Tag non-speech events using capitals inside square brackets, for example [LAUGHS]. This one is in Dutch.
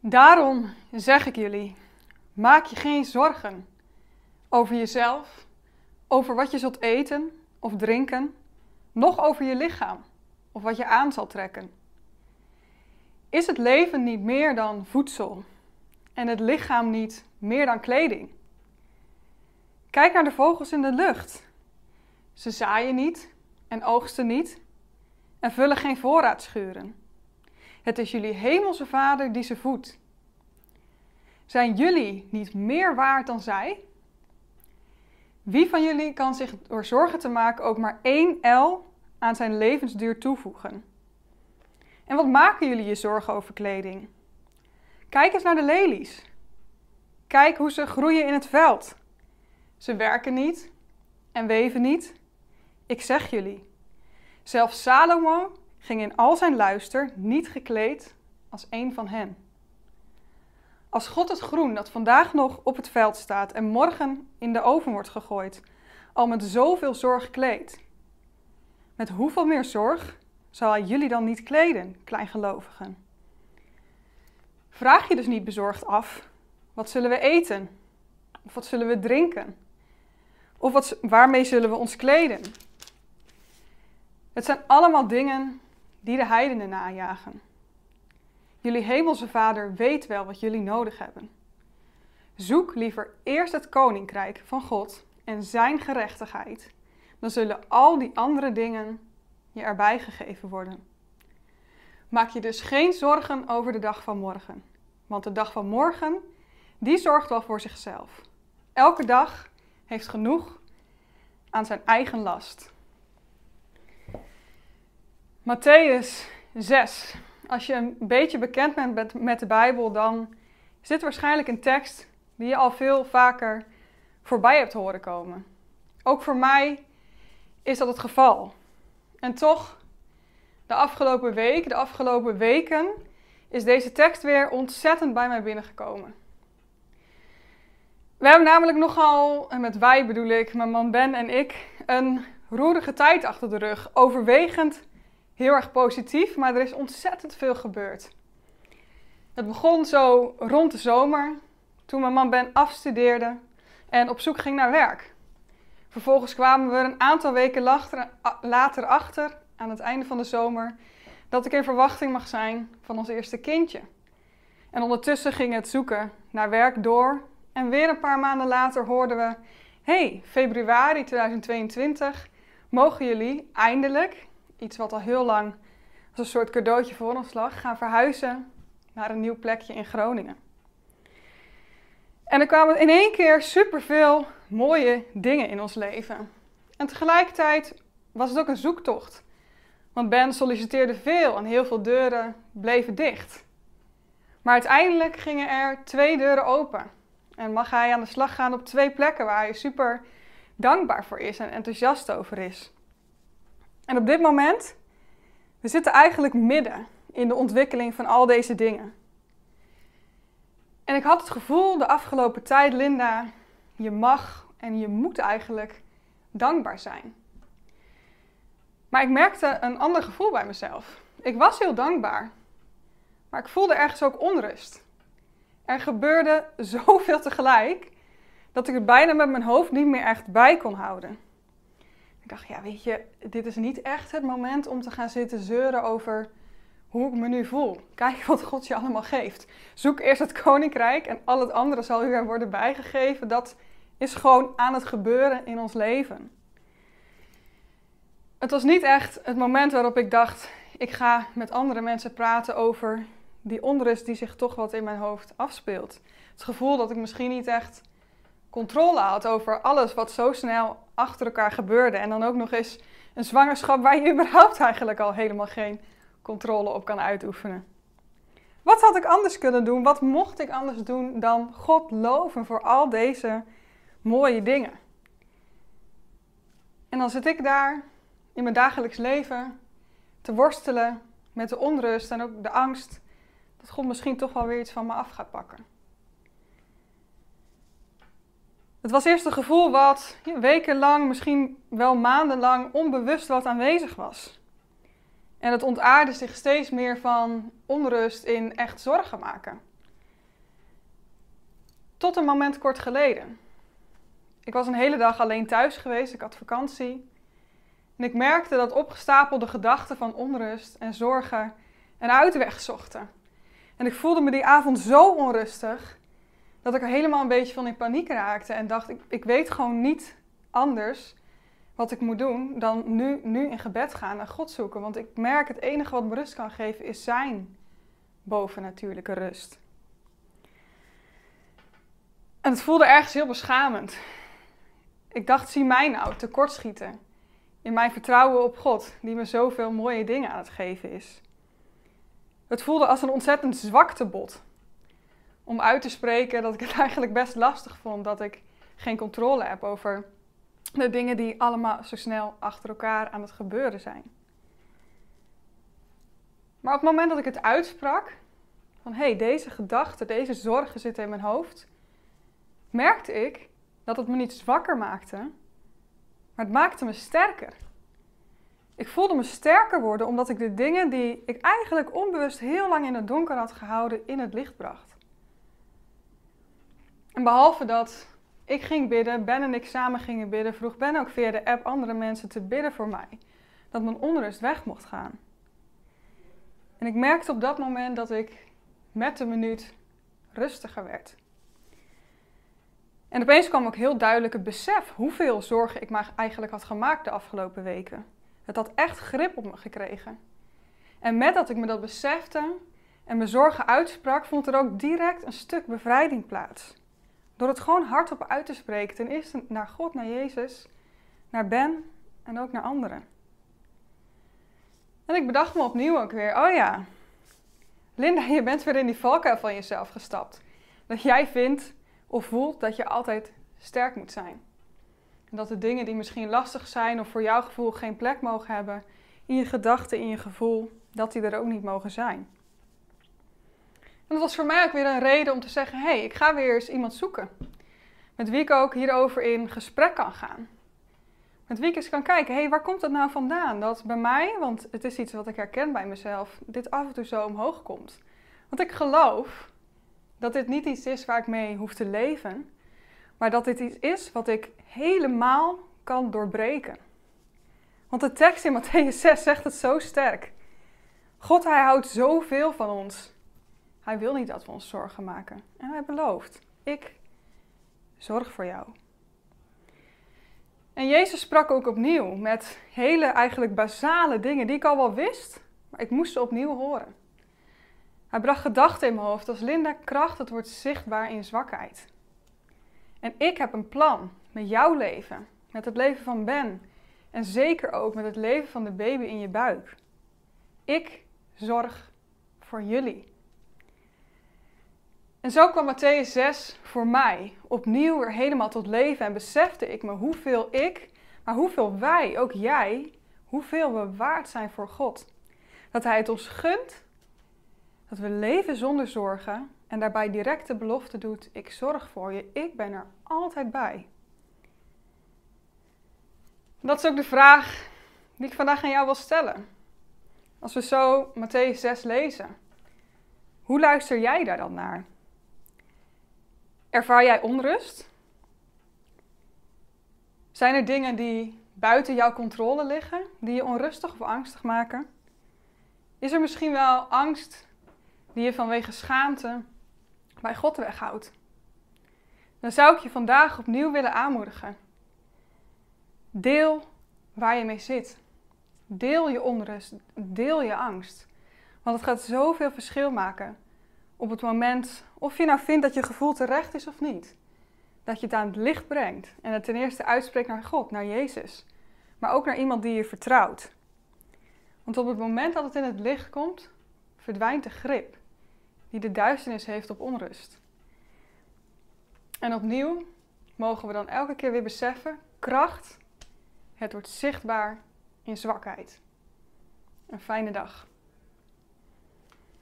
Daarom zeg ik jullie: maak je geen zorgen over jezelf, over wat je zult eten of drinken, noch over je lichaam of wat je aan zal trekken. Is het leven niet meer dan voedsel en het lichaam niet meer dan kleding? Kijk naar de vogels in de lucht. Ze zaaien niet en oogsten niet en vullen geen voorraadschuren. Het is jullie hemelse Vader die ze voedt. Zijn jullie niet meer waard dan zij? Wie van jullie kan zich door zorgen te maken ook maar één L aan zijn levensduur toevoegen? En wat maken jullie je zorgen over kleding? Kijk eens naar de lelies. Kijk hoe ze groeien in het veld. Ze werken niet en weven niet. Ik zeg jullie, zelfs Salomo ging in al zijn luister niet gekleed als een van hen. Als God het groen dat vandaag nog op het veld staat en morgen in de oven wordt gegooid, al met zoveel zorg kleedt, met hoeveel meer zorg zal hij jullie dan niet kleden, kleingelovigen? Vraag je dus niet bezorgd af: wat zullen we eten? Of wat zullen we drinken? Of wat, waarmee zullen we ons kleden? Het zijn allemaal dingen die de heidenen najagen. Jullie hemelse Vader weet wel wat jullie nodig hebben. Zoek liever eerst het koninkrijk van God en zijn gerechtigheid. Dan zullen al die andere dingen je erbij gegeven worden. Maak je dus geen zorgen over de dag van morgen. Want de dag van morgen, die zorgt wel voor zichzelf. Elke dag heeft genoeg aan zijn eigen last. Matthäus 6. Als je een beetje bekend bent met de Bijbel, dan is dit waarschijnlijk een tekst die je al veel vaker voorbij hebt horen komen. Ook voor mij is dat het geval. En toch, de afgelopen week, de afgelopen weken, is deze tekst weer ontzettend bij mij binnengekomen. We hebben namelijk nogal, en met wij bedoel ik, mijn man Ben en ik, een roerige tijd achter de rug. Overwegend heel erg positief, maar er is ontzettend veel gebeurd. Het begon zo rond de zomer, toen mijn man Ben afstudeerde en op zoek ging naar werk. Vervolgens kwamen we een aantal weken later achter, aan het einde van de zomer, dat ik in verwachting mag zijn van ons eerste kindje. En ondertussen ging het zoeken naar werk door. En weer een paar maanden later hoorden we: hey, februari 2022 mogen jullie eindelijk, iets wat al heel lang als een soort cadeautje voor ons lag, gaan verhuizen naar een nieuw plekje in Groningen. En er kwamen in één keer superveel mooie dingen in ons leven. En tegelijkertijd was het ook een zoektocht. Want Ben solliciteerde veel en heel veel deuren bleven dicht. Maar uiteindelijk gingen er twee deuren open. En mag hij aan de slag gaan op twee plekken waar hij super dankbaar voor is en enthousiast over is. En op dit moment, we zitten eigenlijk midden in de ontwikkeling van al deze dingen. En ik had het gevoel de afgelopen tijd, Linda, je mag en je moet eigenlijk dankbaar zijn. Maar ik merkte een ander gevoel bij mezelf. Ik was heel dankbaar, maar ik voelde ergens ook onrust. Er gebeurde [LAUGHS] zoveel tegelijk dat ik het bijna met mijn hoofd niet meer echt bij kon houden. Ik dacht, ja, weet je, dit is niet echt het moment om te gaan zitten zeuren over hoe ik me nu voel. Kijk wat God je allemaal geeft. Zoek eerst het koninkrijk en al het andere zal u er worden bijgegeven. Dat is gewoon aan het gebeuren in ons leven. Het was niet echt het moment waarop ik dacht: ik ga met andere mensen praten over die onrust die zich toch wat in mijn hoofd afspeelt. Het gevoel dat ik misschien niet echt controle had over alles wat zo snel achter elkaar gebeurde. En dan ook nog eens een zwangerschap waar je überhaupt eigenlijk al helemaal geen controle op kan uitoefenen. Wat had ik anders kunnen doen? Wat mocht ik anders doen dan God loven voor al deze mooie dingen? En dan zit ik daar in mijn dagelijks leven te worstelen met de onrust en ook de angst dat God misschien toch wel weer iets van me af gaat pakken. Het was eerst een gevoel wat wekenlang, misschien wel maandenlang onbewust wat aanwezig was. En het ontaarde zich steeds meer van onrust in echt zorgen maken. Tot een moment kort geleden. Ik was een hele dag alleen thuis geweest, ik had vakantie. En ik merkte dat opgestapelde gedachten van onrust en zorgen een uitweg zochten. En ik voelde me die avond zo onrustig dat ik er helemaal een beetje van in paniek raakte en dacht: ik, ik weet gewoon niet anders wat ik moet doen dan nu, nu in gebed gaan en God zoeken. Want ik merk het enige wat me rust kan geven is zijn bovennatuurlijke rust. En het voelde ergens heel beschamend. Ik dacht, zie mij nou tekortschieten in mijn vertrouwen op God, die me zoveel mooie dingen aan het geven is. Het voelde als een ontzettend zwaktebod om uit te spreken dat ik het [LAUGHS] eigenlijk best lastig vond dat ik geen controle heb over de dingen die allemaal zo snel achter elkaar aan het gebeuren zijn. Maar op het moment dat ik het uitsprak, van hé, hey, deze gedachten, deze zorgen zitten in mijn hoofd, merkte ik dat het me niet zwakker maakte, maar het maakte me sterker. Ik voelde me sterker worden omdat ik de dingen die ik eigenlijk onbewust heel lang in het donker had gehouden, in het licht bracht. En behalve dat ik ging bidden, Ben en ik samen gingen bidden, vroeg Ben ook via de app andere mensen te bidden voor mij. Dat mijn onrust weg mocht gaan. En ik merkte op dat moment dat ik met de minuut rustiger werd. En opeens kwam ook heel duidelijk het besef hoeveel zorgen ik me eigenlijk had gemaakt de afgelopen weken. Het had echt grip op me gekregen. En met dat ik me dat besefte en mijn zorgen uitsprak, vond er ook direct een stuk bevrijding plaats. Door het gewoon hardop uit te spreken, ten eerste naar God, naar Jezus, naar Ben en ook naar anderen. En ik bedacht me opnieuw ook weer, oh ja, Linda, je bent weer in die valkuil van jezelf gestapt. Dat jij vindt of voelt dat je altijd sterk moet zijn. En dat de dingen die misschien lastig zijn of voor jouw gevoel geen plek mogen hebben, in je gedachten, in je gevoel, dat die er ook niet mogen zijn. En dat was voor mij ook weer een reden om te zeggen: hé, hey, ik ga weer eens iemand zoeken. Met wie ik ook hierover in gesprek kan gaan. Met wie ik eens kan kijken: hé, hey, waar komt dat nou vandaan? Dat bij mij, want het is iets wat ik herken bij mezelf, dit af en toe zo omhoog komt. Want ik geloof dat dit niet iets is waar ik mee hoef te leven, maar dat dit iets is wat ik helemaal kan doorbreken. Want de tekst in Matthäus 6 zegt het zo sterk. God, hij houdt zoveel van ons. Hij wil niet dat we ons zorgen maken. En hij belooft: Ik zorg voor jou. En Jezus sprak ook opnieuw met hele eigenlijk basale dingen die ik al wel wist, maar ik moest ze opnieuw horen. Hij bracht gedachten in mijn hoofd als Linda, kracht, het wordt zichtbaar in zwakheid. En ik heb een plan met jouw leven, met het leven van Ben en zeker ook met het leven van de baby in je buik. Ik zorg voor jullie. En zo kwam Matthäus 6 voor mij opnieuw weer helemaal tot leven en besefte ik me hoeveel ik, maar hoeveel wij, ook jij, hoeveel we waard zijn voor God. Dat Hij het ons gunt, dat we leven zonder zorgen en daarbij direct de belofte doet: Ik zorg voor je, ik ben er altijd bij. Dat is ook de vraag die ik vandaag aan jou wil stellen. Als we zo Matthäus 6 lezen, hoe luister jij daar dan naar? Ervaar jij onrust? Zijn er dingen die buiten jouw controle liggen, die je onrustig of angstig maken? Is er misschien wel angst die je vanwege schaamte bij God weghoudt? Dan zou ik je vandaag opnieuw willen aanmoedigen. Deel waar je mee zit. Deel je onrust, deel je angst. Want het gaat zoveel verschil maken op het moment of je nou vindt dat je gevoel terecht is of niet. Dat je het aan het licht brengt en het ten eerste uitspreekt naar God, naar Jezus. Maar ook naar iemand die je vertrouwt. Want op het moment dat het in het licht komt, verdwijnt de grip die de duisternis heeft op onrust. En opnieuw mogen we dan elke keer weer beseffen: kracht, het wordt zichtbaar in zwakheid. Een fijne dag.